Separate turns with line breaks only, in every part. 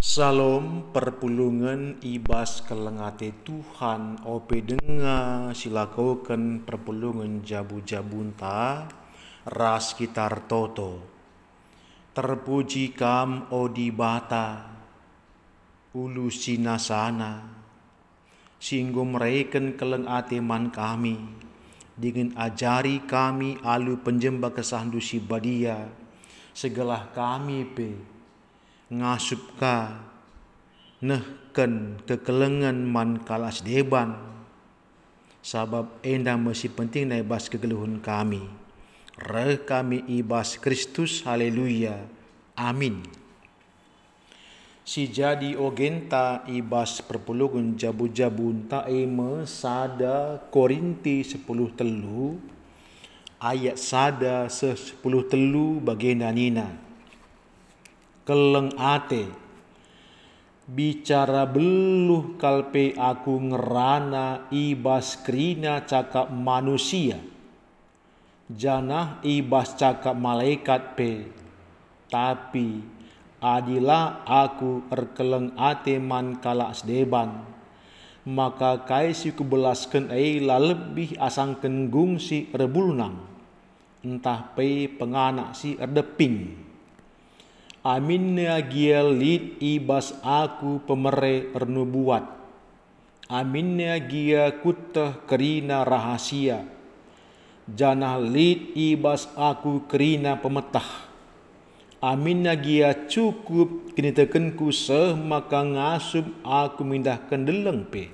Salam perpulungan ibas kelengate Tuhan. Ope denga silakoken perpulungan jabu-jabunta ras kitar toto. Terpuji kam odi bata ulu sinasana. Singgo mereken kelengate man kami dengan ajari kami alu penjembah kesahandu si badia. Segelah kami pe ngasup ka nehken kekelengan man kalas deban. Sabab enda masih penting na ibas kegeluhun kami. Re kami ibas Kristus haleluya. Amin. Si jadi ogenta ibas perpuluhan jabu-jabun ta eme sada Korinti 10 telu ayat sada se 10 telu bagenda nina keleng ate. Bicara beluh kalpe aku ngerana ibas krina cakap manusia. Janah ibas cakap malaikat pe. Tapi adilah aku erkeleng ate man kala sedeban. Maka kaisi kubelaskan la lebih asangken gungsi rebulnang entah pe penganak si erdeping Aminnya gia lid ibas aku pemere pernubuat. Aminnya gia kutah kerina rahasia. Janah lid ibas aku kerina pemetah. Aminnya gia cukup kini tekenku seh maka ngasup aku mindahkan deleng pe.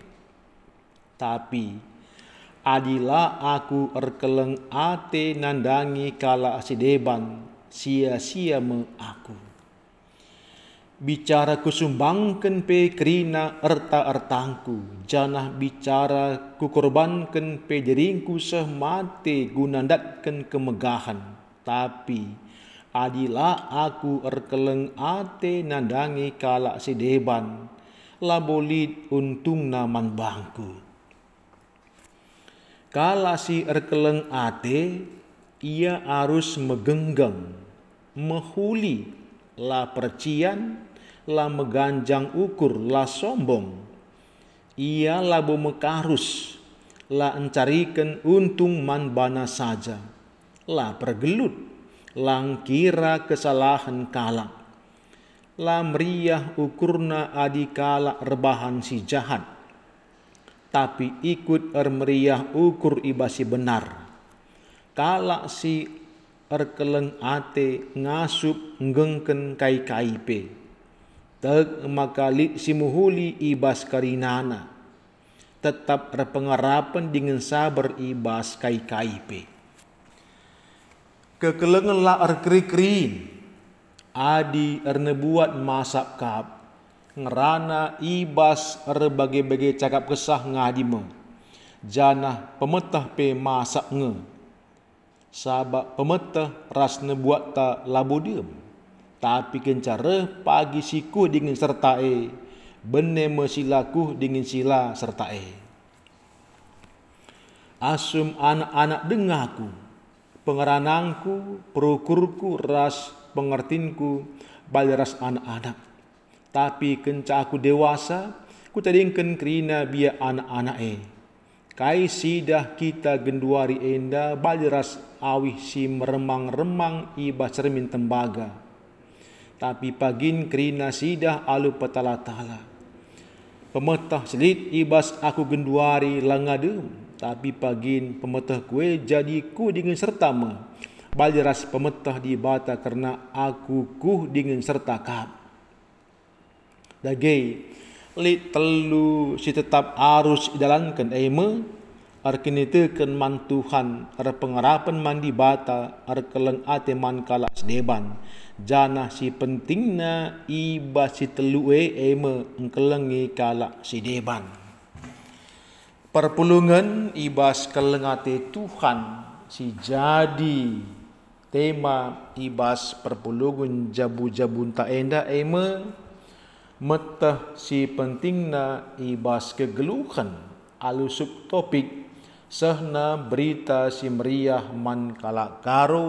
Tapi adilah aku erkeleng ate nandangi kala asideban sia-sia me aku bicara kusumbangkan pe kerina erta ertangku. Janah bicara kukorbankan pe jeringku seh mate gunandatkan kemegahan. Tapi adilah aku erkeleng ate nandangi kala sedeban. Labolit untung naman bangku. Kala si erkeleng ate ia harus megenggam. Mehuli la percian la meganjang ukur, la sombong. Ia labu mekarus, la encarikan untung man bana saja. La pergelut, lang kira kesalahan kalak. La meriah ukurna adikala rebahan si jahat. Tapi ikut er meriah ukur ibasi benar. Kalak si erkeleng ate ngasup ngengken kai kai tag makali simuhuli ibas karinana tetap repengarapan dengan sabar ibas kai kaipe kekelengan la erkri adi ernebuat masak kap. Ngerana ibas erbagai-bagai cakap kesah ngadima janah pemetah pe masak nge. Sabab pemetah ras nebuat ta labu diem tapi kencara pagi siku dengan serta e bene mesilaku dengan sila serta e asum anak-anak dengaku pengeranangku perukurku ras pengertinku ras anak-anak. Tapi kenca aku dewasa ku tadingkan kerina biar anak-anak e kai sidah kita genduari enda ras awih si meremang-remang iba cermin tembaga tapi pagin kerina sidah alu petala tala. Pemetah selit ibas aku genduari langadum, tapi pagin pemetah kue jadi ku dengan serta ma. Baljeras pemetah di bata karena aku ku dengan serta kap. Dagay, lit telu si tetap arus idalankan eme, arkini teken man Tuhan, ar pengarapan mandi bata, ar keleng ate man kalas deban jana si pentingna iba si telue eme engkelengi kala si deban. Perpulungan ibas kelengate Tuhan si jadi. Tema ibas perpulungan jabu-jabun tak enda eme metah si pentingna ibas kegeluhan alu subtopik sehna berita si meriah man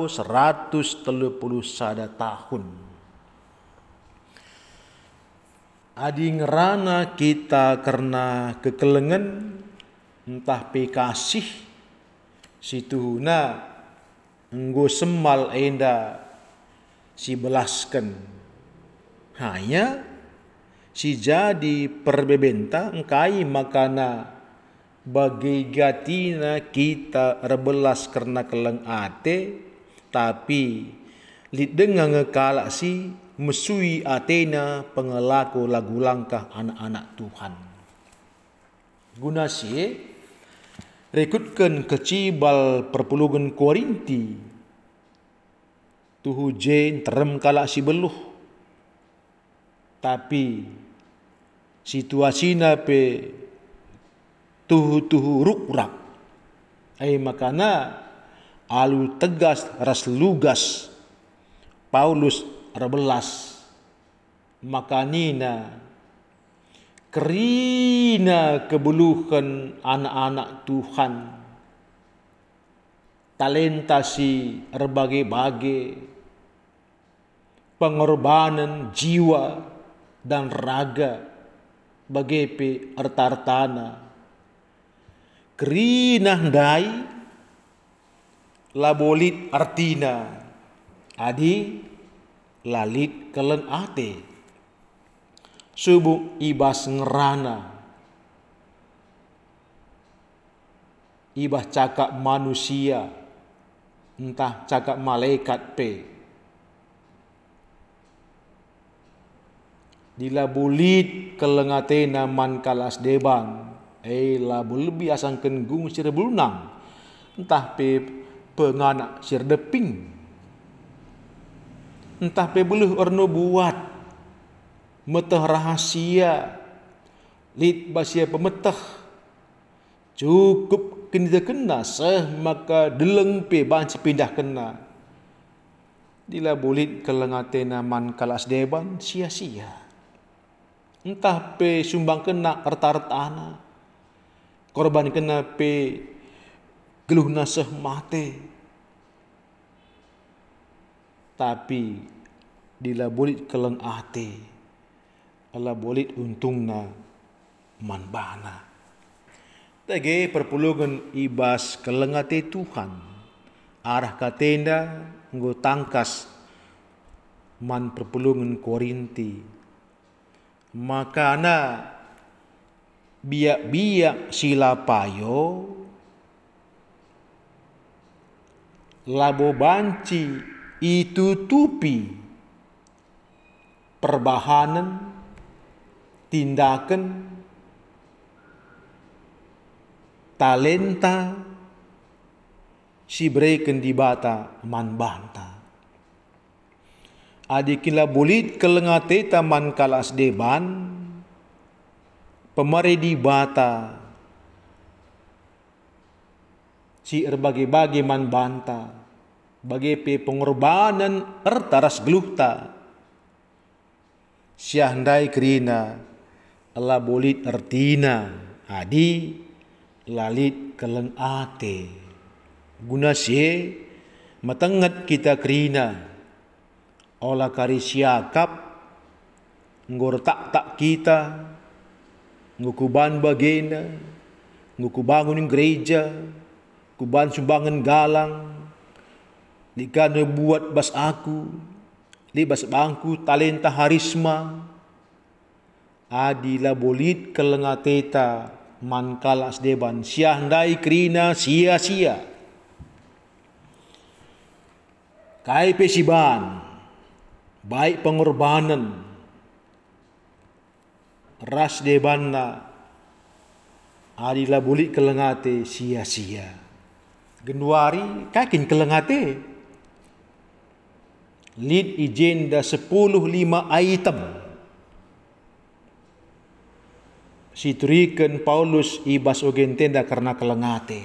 seratus telu puluh sada tahun. adi ngerana kita karena kekelengan entah pe kasih situhuna enggo semal enda si belaskan hanya si jadi perbebenta engkai makana bagi gatina kita rebelas karena keleng ate tapi lid dengan ngekala si mesui atena pengelaku lagu langkah anak-anak Tuhan. Guna si rekutkan kecibal perpuluhan Korinti tuhu jen terem kala si beluh tapi situasi pe tuhu-tuhu rukrak. Ay makana alu tegas ras lugas. Paulus rebelas. Makanina kerina kebuluhan anak-anak Tuhan. Talenta si berbagai-bagai pengorbanan jiwa dan raga. Bagi artartana Kerina dai labolit artina. Adi lalit kelen ate. Subuh ibas ngerana. Ibas cakap manusia entah cakap malaikat pe. Dila bulit kelengatena man kalas deban eh la lebih asang kenggung sir bulunang. Entah pe penganak sir deping. Entah pe buluh orno buat. Metah rahasia. Lit basia pemetah cukup kini kena seh maka deleng pe banci pindah kena. Dila bulit kelengatena man kalas deban sia-sia. Entah pe sumbang kena kerta-kerta korban kena pe geluh nasah mate. Tapi dila bolit keleng ate ala bolit untungna manbana Tege perpuluhan ibas kelengate Tuhan. Arah katenda nggo tangkas man perpuluhan Korinti. Makana biak-biak sila payo labo banci itu tupi perbahanan tindakan talenta si breken di bata man banta. Adikila bulit kelengate taman kalas deban pemari di bata. Si erbagi-bagi man banta. Bagi pe pengorbanan ertaras geluhta siandai kerina Allah bolit ertina. Adi lalit keleng ate. Guna si matengat kita kerina. Olah kari siakap ngor tak tak kita ngukuban bagena, ngukubangun gereja, kuban sumbangan galang, dikana buat bas aku, di bas bangku talenta harisma, adila bolit kelengateta deban siandai krina sia-sia. Kai pesiban, baik pengorbanan, ras de banna adila bulik kelengate sia-sia. Genuari kakin kelengate. Lid agenda sepuluh lima item. Siturikan Paulus ibas ogentenda karena kelengate.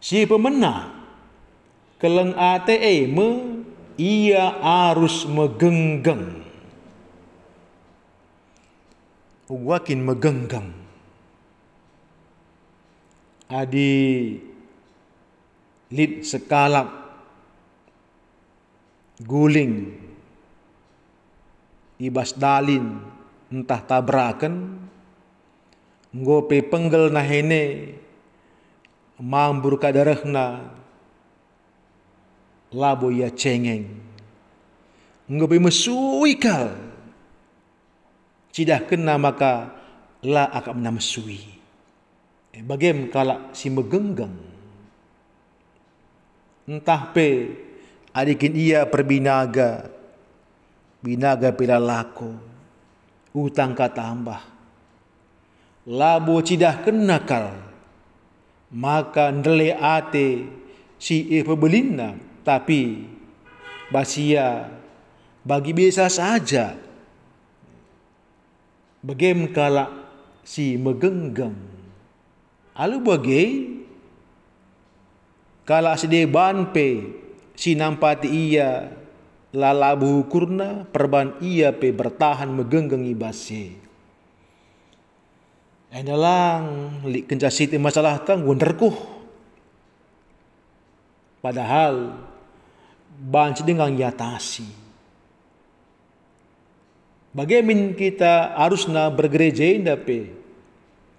Si pemenang kelengate eh me ia harus megenggeng wakin megenggam. Adi lid sekalap. Guling. Ibas dalin entah tabrakan ngope penggel nahene. Mambur kadarahna labo ya cengeng. Ngope mesuikal cidah kena maka la akan menamsui. Eh, bagem kala si megenggang entah pe adikin ia perbinaga. Binaga pila lako utang ka tambah. Labo cidah kenakal maka ndele ate si e pebelina. Tapi basia bagi biasa saja bagem kala si megenggam alu bagai Kala sede pe si nampati ia lalabu kurna perban ia pe bertahan megenggeng ibase. Enalang li kencasiti masalah tang wonderku. Padahal ban sedenggang yatasi. Bagaimana kita harusna bergereja indah pe?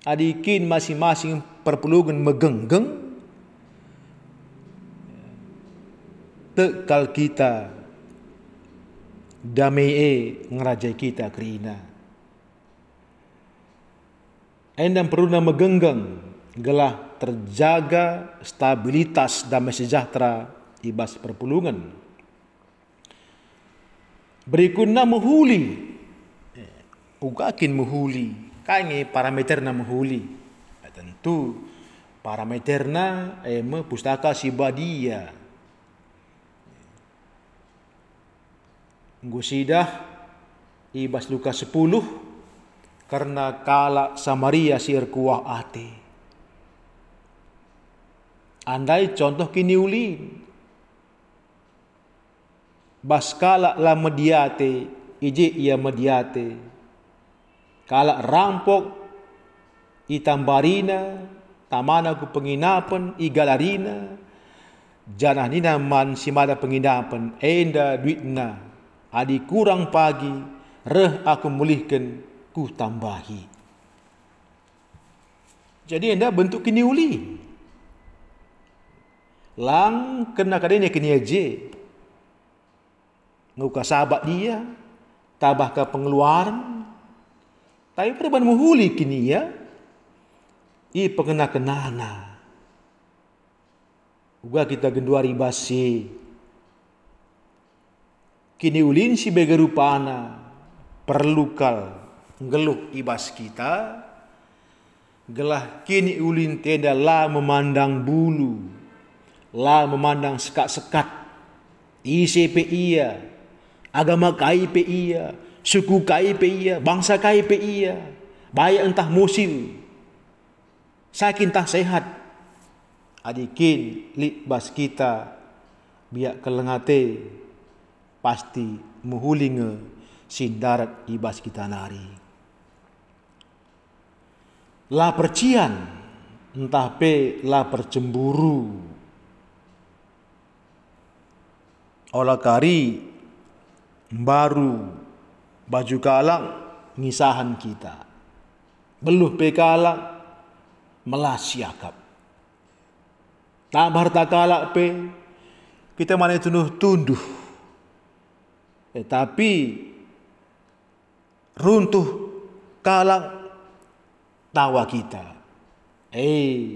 Adikin masing-masing perpuluhan megenggeng tekal kita damai e ngerajai kita kerina. Endam perlu nama genggang gelah terjaga stabilitas damai sejahtera ibas perpulungan. Berikutnya menghuli. Ugakin menghuli. Kange parameter na menghuli. Tentu parameter na eh, pustaka sibadia. Gusidah ibas Lukas 10 karena kala Samaria sir kuah ate. Andai contoh kini ulin. Bas kala la mediate, ije ia mediate. Kala rampok itambarina, tamana ku penginapan, igalarina, janah nina man simada penginapan, enda duitna, adi kurang pagi reh aku mulihkan ku tambahi. Jadi anda bentuk kini uli. Lang kena kadene kini aje nguka sahabat dia tabah ke pengeluaran tapi perban muhuli kini ya i pengena kenana Uga kita genduari basi. Kini ulin si begerupana perlukal ngeluh ibas kita. Gelah kini ulin tenda la memandang bulu la memandang sekat-sekat. ICP iya agama KIP iya suku KIP iya bangsa KIP iya baik entah musim sakit entah sehat adikin bas kita biak kelengate pasti muhulinge sindarat ibas kita nari. La percian entah pe la percemburu. Olah kari baru baju kalak ngisahan kita. Beluh pe kalak melas. Tak harta kalak pe kita mana tunuh tunduh tetapi runtuh kalang tawa kita. Eh,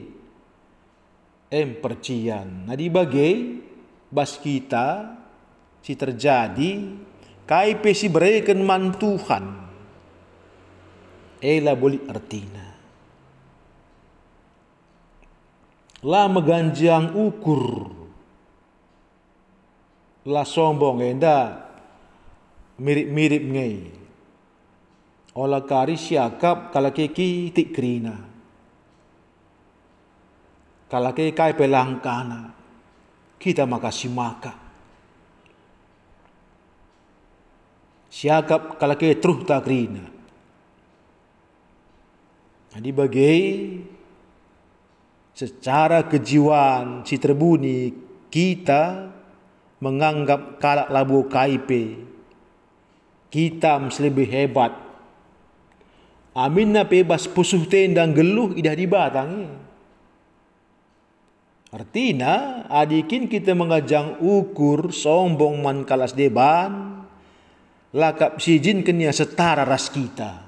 em percian. Nadi bagai bas kita si terjadi kai pesi bereken mantuhan. Ela boleh artina. La meganjang ukur. La sombong enda mirip-mirip ngai. Ola kari siakap kala keki tik krina. Kala ke kai pelangkana. Kita makasih maka. Siakap kala ke truh tak krina. Jadi bagai secara kejiwaan si terbuni kita menganggap kalak labu kaipe Kita mesti lebih hebat. Amin na bebas pusuh tendang geluh idah dibatangi. Artinya, adikin kita mengajang ukur sombong man kalas deban, lakap sijin kenia setara ras kita.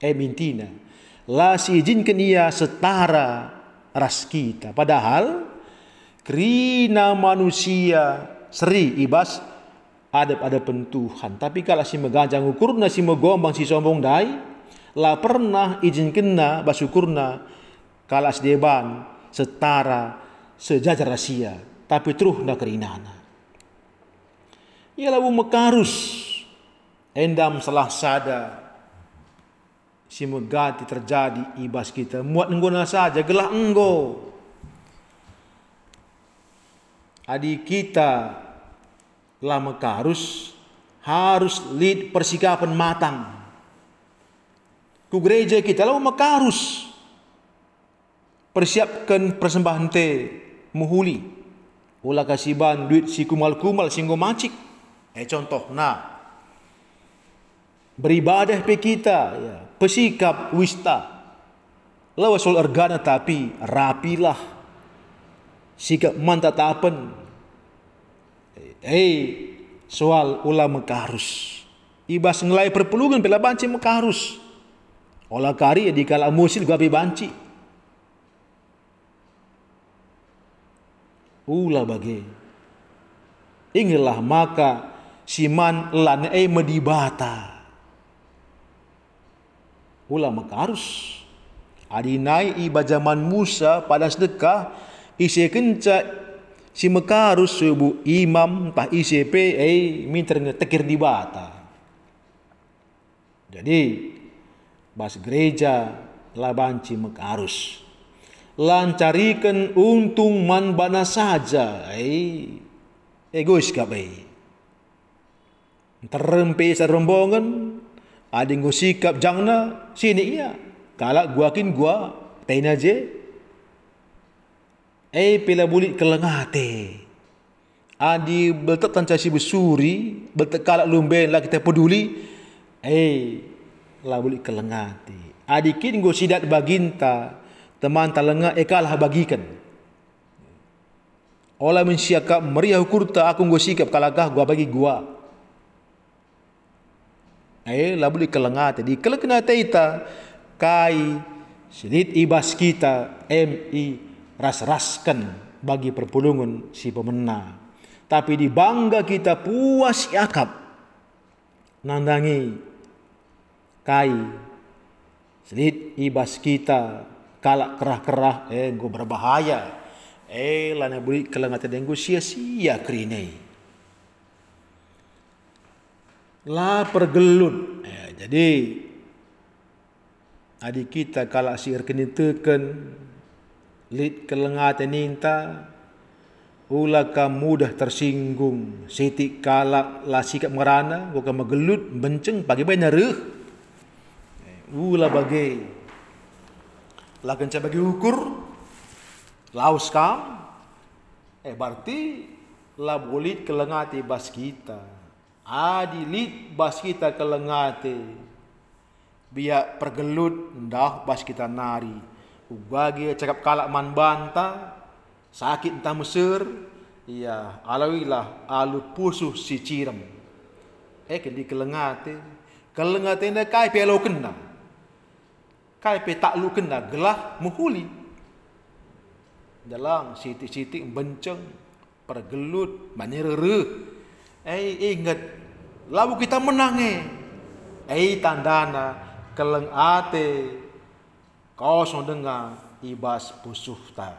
Eh mintina, la sijin kenia setara ras kita. Padahal, kerina manusia seri ibas ada ada pentuhan. Tapi kalau si megajang ukurna si megombang si sombong dai, la pernah izin kena basukurna kalas deban setara sejajar rahasia tapi terus nak kerinana ialah mekarus endam salah sada. Si megati terjadi ibas kita. Muat enggona saja gelah enggo. Adik kita lama karus harus lead persikapan matang. Ku gereja kita lama makarus persiapkan persembahan te muhuli. Ulah kasiban duit si kumal kumal singgo macik eh contoh nah. Beribadah pe kita ya. Pesikap wista. Sol ergana tapi rapilah. Sikap mantap tapen eh soal ulama karus ibas ngelai perpulungan pela banci mekarus. Olah kari di kala musil gua banci. Ula bagi. Ingilah maka siman lan e medibata ula maka harus. Adinai iba zaman Musa pada sedekah isi kenca si mekarus subu imam tah isi pe eh minter tekir di bata. Jadi bas gereja labanci mekarus lancarikan untung man bana saja ai egois ka bai terempe rombongan ada ngo sikap jangna sini iya. Kalak gua kin gua tain aja. Eh pila bulit kelengate adi beltet tancasi besuri beltet kalak lumben lah kita peduli. Eh lah bulit kelengate adikin go sidat baginta teman talenga ekalah bagikan. Olah mensiakap meriah kurta aku nggo sikap kalagah gua bagi gua. Eh la boleh kelengat di kelekna taita kai silit ibas kita MI ras-raskan bagi perpulungan si pemena. Tapi di bangga kita puas yakap nandangi kai silit ibas kita kalak kerah-kerah eh go berbahaya. Eh lana beri kelengat denggu sia-sia kerinai la pergelut eh, jadi adik kita kalak sihir kini teken lit kelengat ninta ulaka mudah tersinggung. Siti kalak la sikap merana bukan megelut benceng pagi banyak reh ula bagai lagan saya bagi ukur laus kam eh berarti la bolit kelengati bas kita adi lit bas kita kelengati biar pergelut dah bas kita nari. Ubagi cakap kalak man banta sakit entah mesir iya alawilah alu pusuh si ciram eh kendi kelengati kelengati ndak kai pelo kena. Kai pe tak lu kena gelah muhuli. Dalam sitik-sitik benceng pergelut manirere eh ingat lalu kita menang eh tandana keleng ate kosong dengar ibas pusuh ta.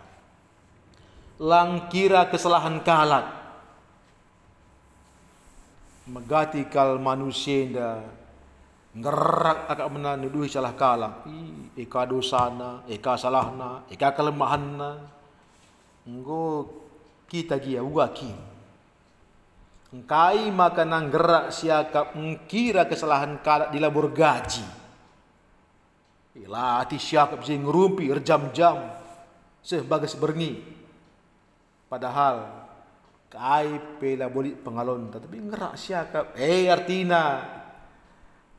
Lang kira kesalahan kalak megati kal manusia ngerak agak mena nuduh salah kalah ika dosana ika salahna ika kelemahanna. Engko kita gia ugaki engkai maka nang gerak siakap mengkira kesalahan kalah di labur gaji. Ila hati siakap si ngerumpi erjam-jam sebagai seberni padahal kai pela bolit pengalon tapi ngerak siakap. Eh artina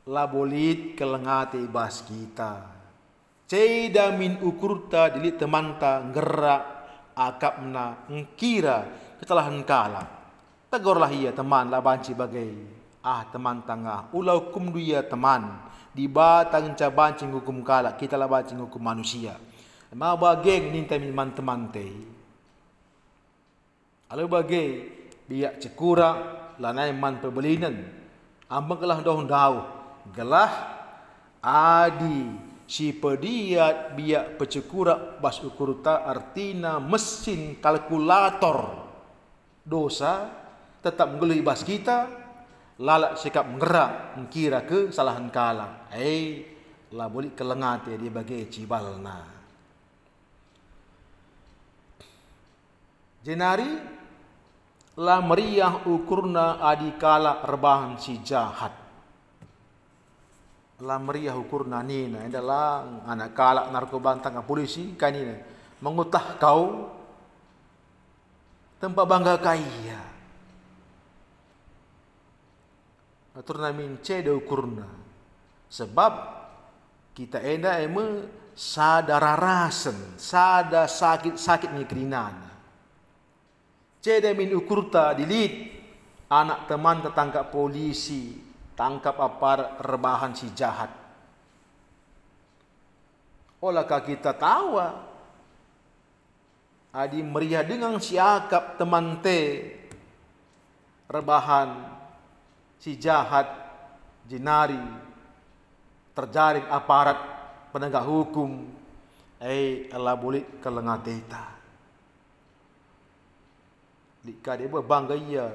la bolit kelengate bas kita. Ceda min ukurta dili temanta gerak akapna ngkira ketelahan kala. Tegurlah ia teman la banci bagai ah teman tangah ulau kum dia teman di batang ca banci hukum kala kita la banci hukum manusia. Ma bageng ninta min man teman te. Alu bagai biak cekura lanai man pebelinan. Ambang kelah doh dau gelah adi si pediat biak pecekura bas ukurta artina mesin kalkulator dosa tetap menggului bas kita lalak sikap menggerak mengkira ke salahan kala eh lah boleh kelengat ya dia bagi cibalna. Jenari la meriah ukurna adikala rebahan si jahat. La meriah ukur nanina adalah anak kalak narkoba tangga polisi kanina mengutah kau tempat bangga kaya atur namin ce de ukurna sebab kita enda eme sadar rasen sada sakit sakit ni kerinana ce de min ukurta dilit. Anak teman tetangga polisi tangkap apa rebahan si jahat. Olahkah kita tahu adi meriah dengan siakap teman te rebahan si jahat jinari terjaring aparat penegak hukum eh Allah boleh kelengateta. Dika dia bangga ia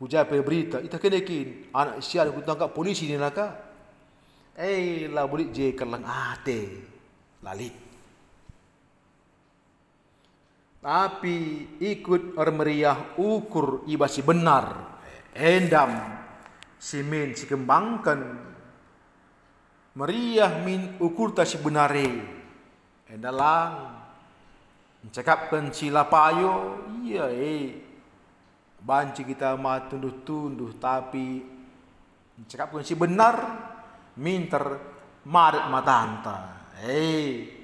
Hujai pe berita, ita kena kin anak sial aku tangkap polisi ni naka. Eh, lah boleh je kelang ate. Lalit. Tapi ikut meriah ukur ibasi benar. Endam simin si kembangkan. Meriah min ukur ta si benare. Endalang mencakapkan sila payo, iya eh. Banci kita ma tunduh-tunduh tapi cakap si benar minter marit matanta eh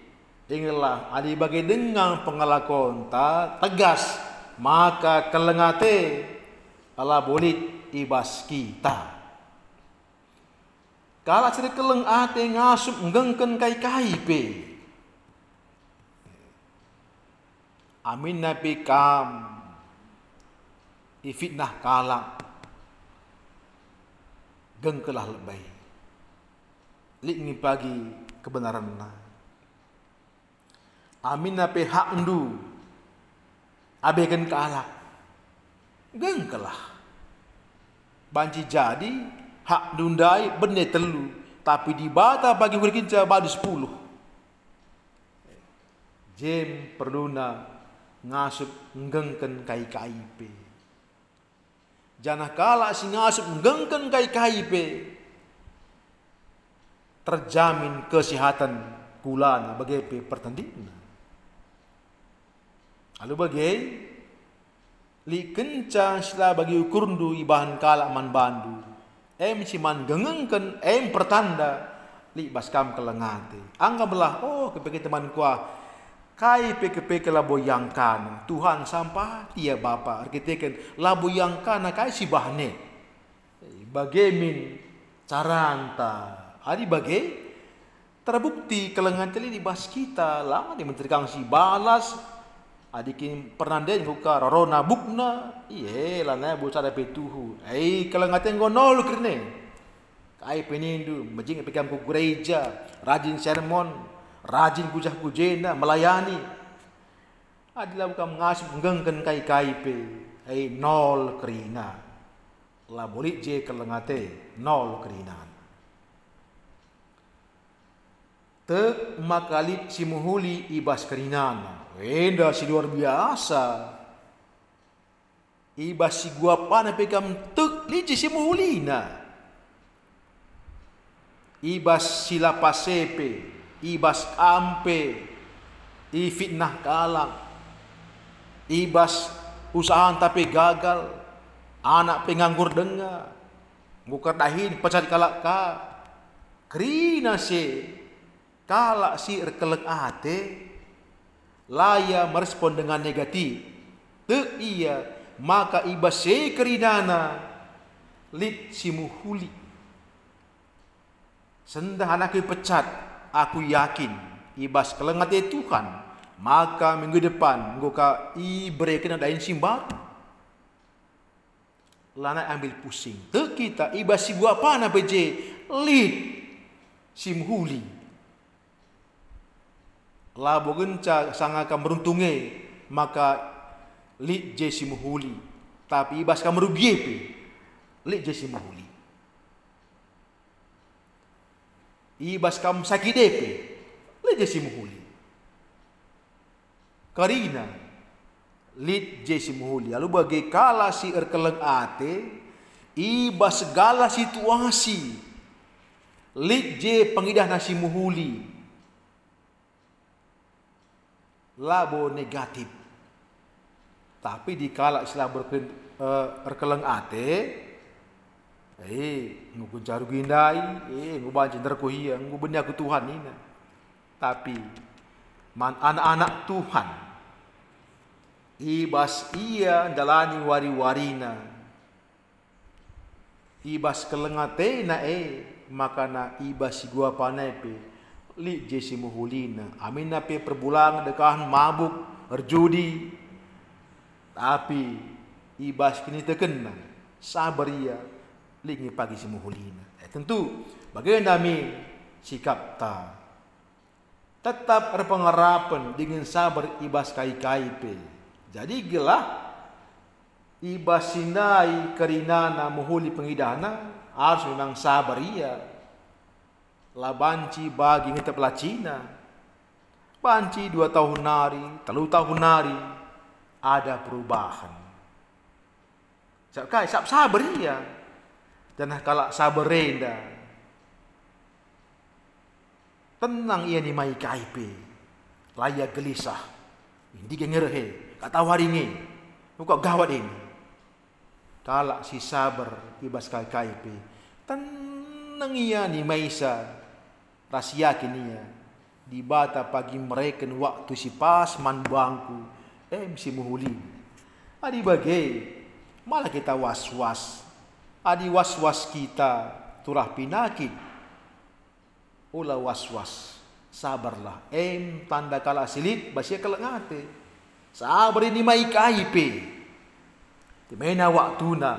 ingatlah adi bagi dengan pengalakon ta tegas maka kelengate ala bolit ibas kita. Kalau cerita keleng ate ngasup ngengken kai kai pe amin nabi kam. Ifitnah kalah gengkelah lebay. Lik pagi kebenaran na. Amin ape hak ndu. Abaikan kalah gengkelah banci jadi hak dundai benda telu tapi di bata bagi berkinca badu sepuluh jem perlu na ngasup ngengken kai pe Janah kala si ngasup menggengken kai pe. Terjamin kesehatan kulana bagi pe pertandingan. Lalu bagi li kencang sila bagi ukurndu ibahan kala man bandu. Em si man gengengken em pertanda li baskam kelengate. Anggaplah oh kepeke teman kuah Kai peke-peke labo yang kana. Tuhan sampah dia bapa. Arkiteken labo yang kana kai si bahne. Bagaimana cara anta. Adi bagai terbukti kelengan teli di bas kita lama di menteri si balas adikin pernah den buka rorona bukna iye lana bu sada petuhu ai kelengaten gonol krene kai penindu majing pegang ku gereja rajin sermon rajin kujah kujena melayani. Adalah bukan mengasuh menggengkan kai kai pe ai nol kerina la boleh je kelengate nol kerina te makalit si muhuli ibas kerinan enda si luar biasa. Ibas si gua pana pekam tek liji si muhulina ibas si lapasepe ibas ampe i fitnah kalang. Ibas usaha tapi gagal, anak penganggur dengar, bukan dahin pecat kalak ka, kerina si, kalak si erkelek ate, laya merespon dengan negatif, te iya maka iba se kerinana lit simuhuli. Sendah anak pecat, aku yakin ibas kelengate Tuhan. Maka minggu depan engkau ka i bereken ada simbar lana ambil pusing. Te kita iba si gua apa na beje lid simhuli labo genca sanga ka meruntunge maka lid je simhuli tapi ibas ka merugi pe lid je simhuli ibas kam sakit depe lid je simhuli Karina lit jesi muhuli. Lalu bagi kala si erkeleng ate iba segala situasi. Lit je pengidah nasi muhuli labo negatif. Tapi di kala istilah berken, uh, ate eh nguku jaru gindai eh nguku banci terkuhia nguku benda ku Tuhan ini. Tapi man anak-anak Tuhan ibas ia jalani wari-warina. Ibas kelengate na e makana ibas gua panepe li jesi muhulina amin na pe perbulang dekahan mabuk berjudi tapi ibas kini tekena sabar ia li pagi si muhulina eh, tentu bagaimana mi sikap ta. Tetap berpengarapan dengan sabar ibas kai-kai pe jadi gelah iba sinai kerinana muhuli pengidana harus memang sabar ia. La banci bagi ngita pelacina. Banci dua tahun nari, telu tahun nari ada perubahan. Sakai sab sabar ia. Dan kalau sabar renda tenang ia ni mai kaipe. Layak gelisah. Ini gengerehe kata hari ini muka gawat ini talak si sabar ibas kai kai pe tenang ia ni maisa rasia kini ya di bata pagi mereka waktu si pas man bangku. Eh si muhuli. Adi bagai malah kita was was adi was was kita. Turah pinakit ula was was sabarlah. Em tanda kala silit basia kelengate Sabar ini mai. Di mana na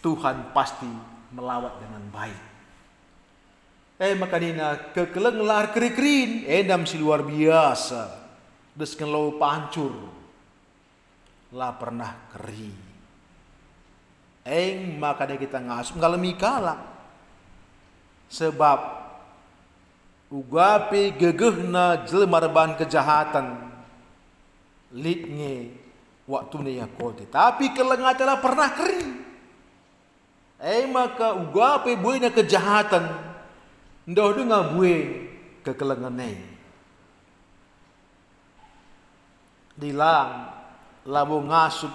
Tuhan pasti melawat dengan baik. Eh makanina kekeleng lar kerikrin endam si luar biasa. Desken lo pancur. La pernah keri. Eng makanya kita ngasuh ngalami kalah. Sebab ugape gegehna jelma kejahatan litnge waktu ni ya kote. Tapi kelengah telah pernah kering. Eh maka ugape buihnya kejahatan. Ndoh dengar buih ke kelengan ni. Dilang labu ngasup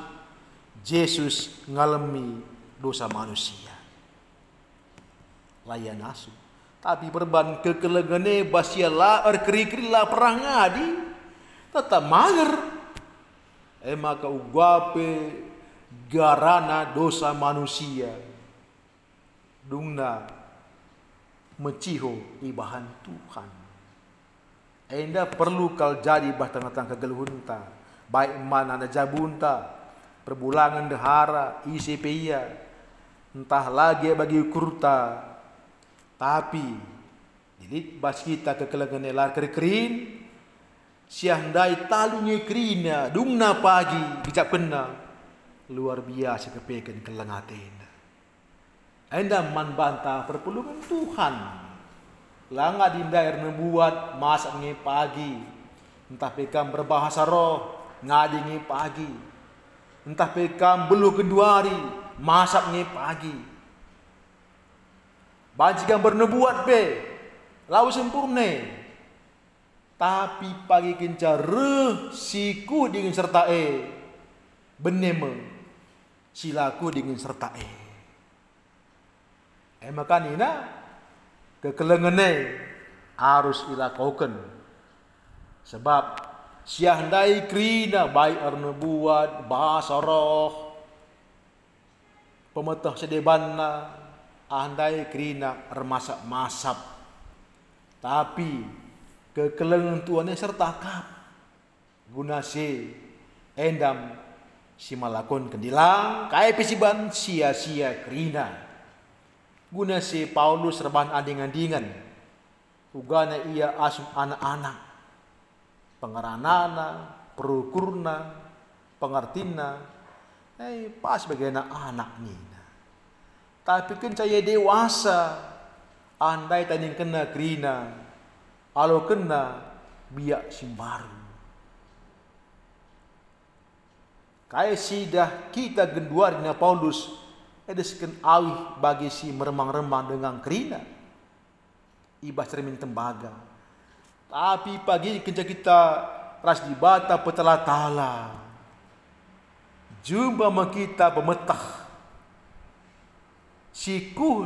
Yesus ngalami dosa manusia. Layan asup. Tapi perban kekelengane basia la er keri-keri la perang ngadi. Tetap mager e maka ugape garana dosa manusia dungna meciho ibahan Tuhan. Enda perlu kal jadi bah tengah-tengah kegeluhunta. Baik mana ada jabunta perbulangan dehara ICPIA entah lagi bagi kurta. Tapi dilit bas kita kekelangan elar kerin Siandai talunya kerina dungna pagi bijak kena luar biasa kepekan kelengatin. Anda man bantah perpulungan Tuhan. Langa dindair membuat masak nge pagi. Entah pekam berbahasa roh ngadi nge pagi. Entah pekam belu keduari masak nge pagi. Bajikan bernebuat be. Lau sempurne tapi pagi kencar siku dengan serta e beneme silaku dengan serta eh. Eh maka nina kekelengene harus ilakukan. Sebab siahdai krina baik arna buat bahasa roh. Pemetah sedebanna andai krina remasak masap. Tapi kekelengan tuannya serta kap. Guna si endam si malakon kendilang kai pesiban sia-sia krina guna si Paulus reban anding-andingan ugana ia asum anak-anak pengeranana perukurna pengertina Eh, pas sebagai anak-anak. Tapi kan saya dewasa. Andai tadi kena kerina. Kalau kena biak simbaru. Kaya sidah kita genduar dengan Paulus. Sekian awih bagi si meremang-remang dengan kerina. Ibas cermin tembaga. Tapi pagi kerja kita ras di bata petala-tala. Jumpa kita pemetah siku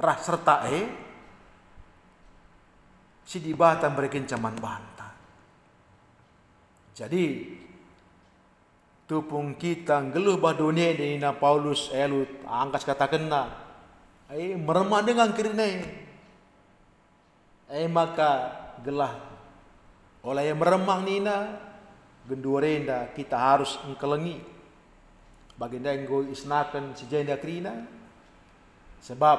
rah serta e si dibata mereka caman. Jadi tupung kita ngeluh badunia ini na Paulus elut angkas kata kena. Eh meremah dengan kirine. Eh maka gelah. Oleh yang meremah nina gendurenda kita harus engkelengi. Baginda enggo isnakan si jenda krina sebab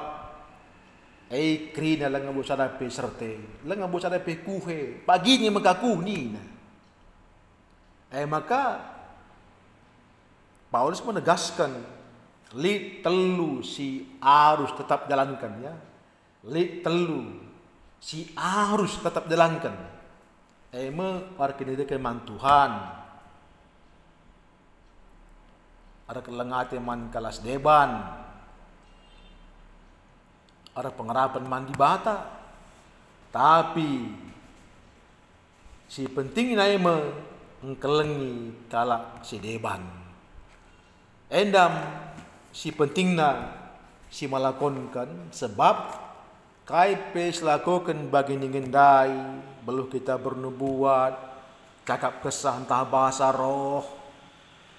ai krina lang ngabu sana pe serte lang ngabu sana pe kuhe. Pagi ni makaku ni na. Eh maka Paulus menegaskan li telu si harus tetap jalankan ya li telu si harus tetap jalankan Eme parkinide ke man Tuhan. Ada kelengate man kalas deban. Ada pengerapan man di bata. Tapi si penting na eme ngkelengi kala si deban. Endam si penting na si malakonkan sebab kai pes lakukan bagi ningendai belum kita bernubuat, cakap kesah entah bahasa roh,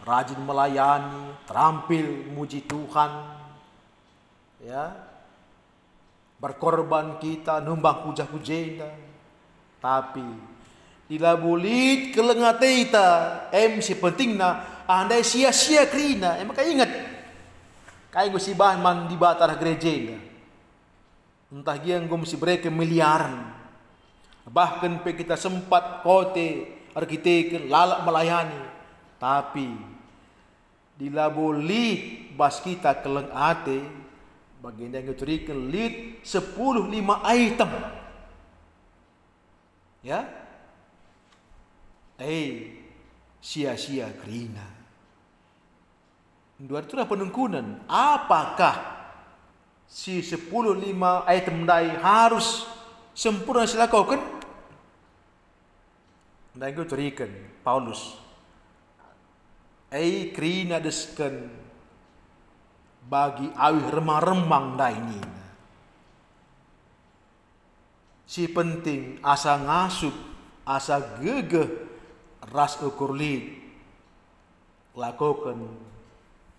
rajin melayani, terampil muji Tuhan, ya, berkorban kita numbang puja pujenda, tapi bila bulit kelengat kita, em si pentingna, andai sia-sia krina, em maka ingat, kayak gue si bahan man di batar gereja, entah dia gue mesti miliaran, Bahkan pe kita sempat kote arkitek lalak melayani. Tapi dilaboli bas kita keleng ate baginda yang turikan lead sepuluh lima item. Ya. Eh, sia-sia kerina. Dua itu penungkunan. Apakah si sepuluh lima item dai harus sempurna sila kau kan? Dan itu terikan Paulus. Ei krina desken bagi awih remang-remang dah ini. Si penting asa ngasup, asa gegeh ras ukur lid lakukan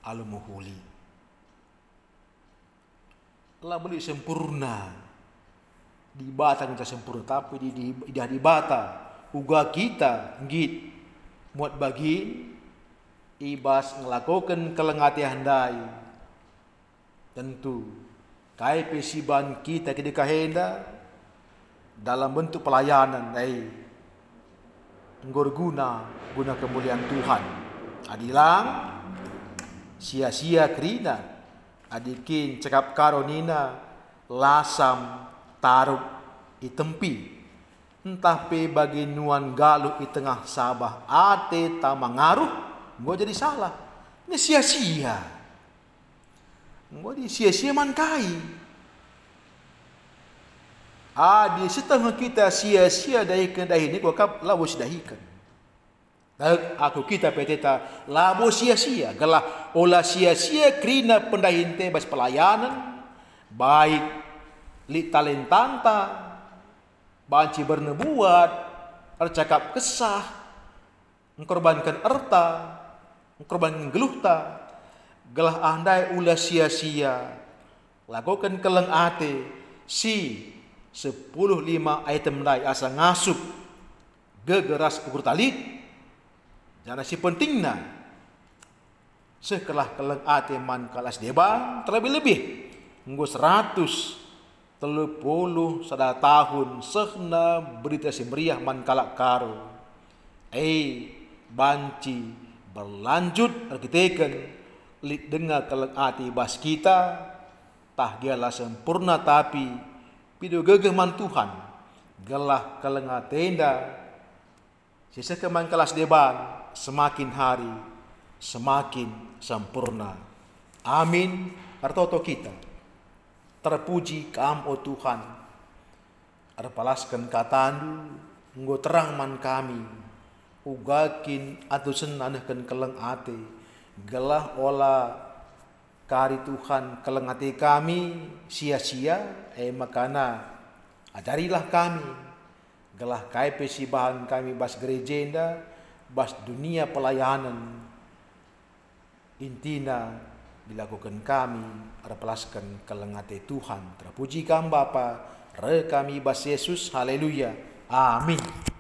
alumuhuli. Lah beli sempurna. Di bata kita sempurna tapi di di di, di bata uga kita git. Muat bagi ibas ngelakukan kelengati handai. Tentu kai pesiban kita ke henda dalam bentuk pelayanan ai ngor guna kemuliaan Tuhan. Adilang sia-sia kerina. Adikin cakap karonina lasam taruh i tempi. Entah pe bagi nuan galu i tengah sabah ate ta mangaruh gua jadi salah. Ini sia-sia. Gua di sia-sia man ah di setengah kita sia-sia dahi dahi ini gua kap lawas dahikan. Tak aku kita peteta labo sia-sia. Gelah olah sia-sia krina pendahinte bas pelayanan baik li talentanta banci bernebuat ercakap kesah mengkorbankan erta mengkorbankan geluhta. Gelah andai ulah sia-sia lakukan keleng ate si sepuluh lima item dai asa ngasup gegeras ukur talit Jangan si pentingnya sekelah keleng ate man kalas deba terlebih-lebih nggo seratus telu puluh sada tahun sehna berita si meriah man kalak karo. Eh banci berlanjut arkiteken lit dengar keleng ate bas kita tah dialah sempurna tapi pido gegeh man Tuhan gelah keleng tenda sisa keman kelas deban semakin hari semakin sempurna. Amin. Kartoto kita. Terpuji kam o Tuhan. Arpalaskan katandu nggo terang man kami. Ugakin atau senanahkan keleng ate. Gelah ola kari Tuhan keleng ate kami sia-sia eh makana ajarilah kami. Gelah kai bahan kami bas gerejenda bas dunia pelayanan. Intina dilakukan kami repelaskan kelengate Tuhan. Terpuji kami Bapa re kami bas Yesus. Haleluya. Amin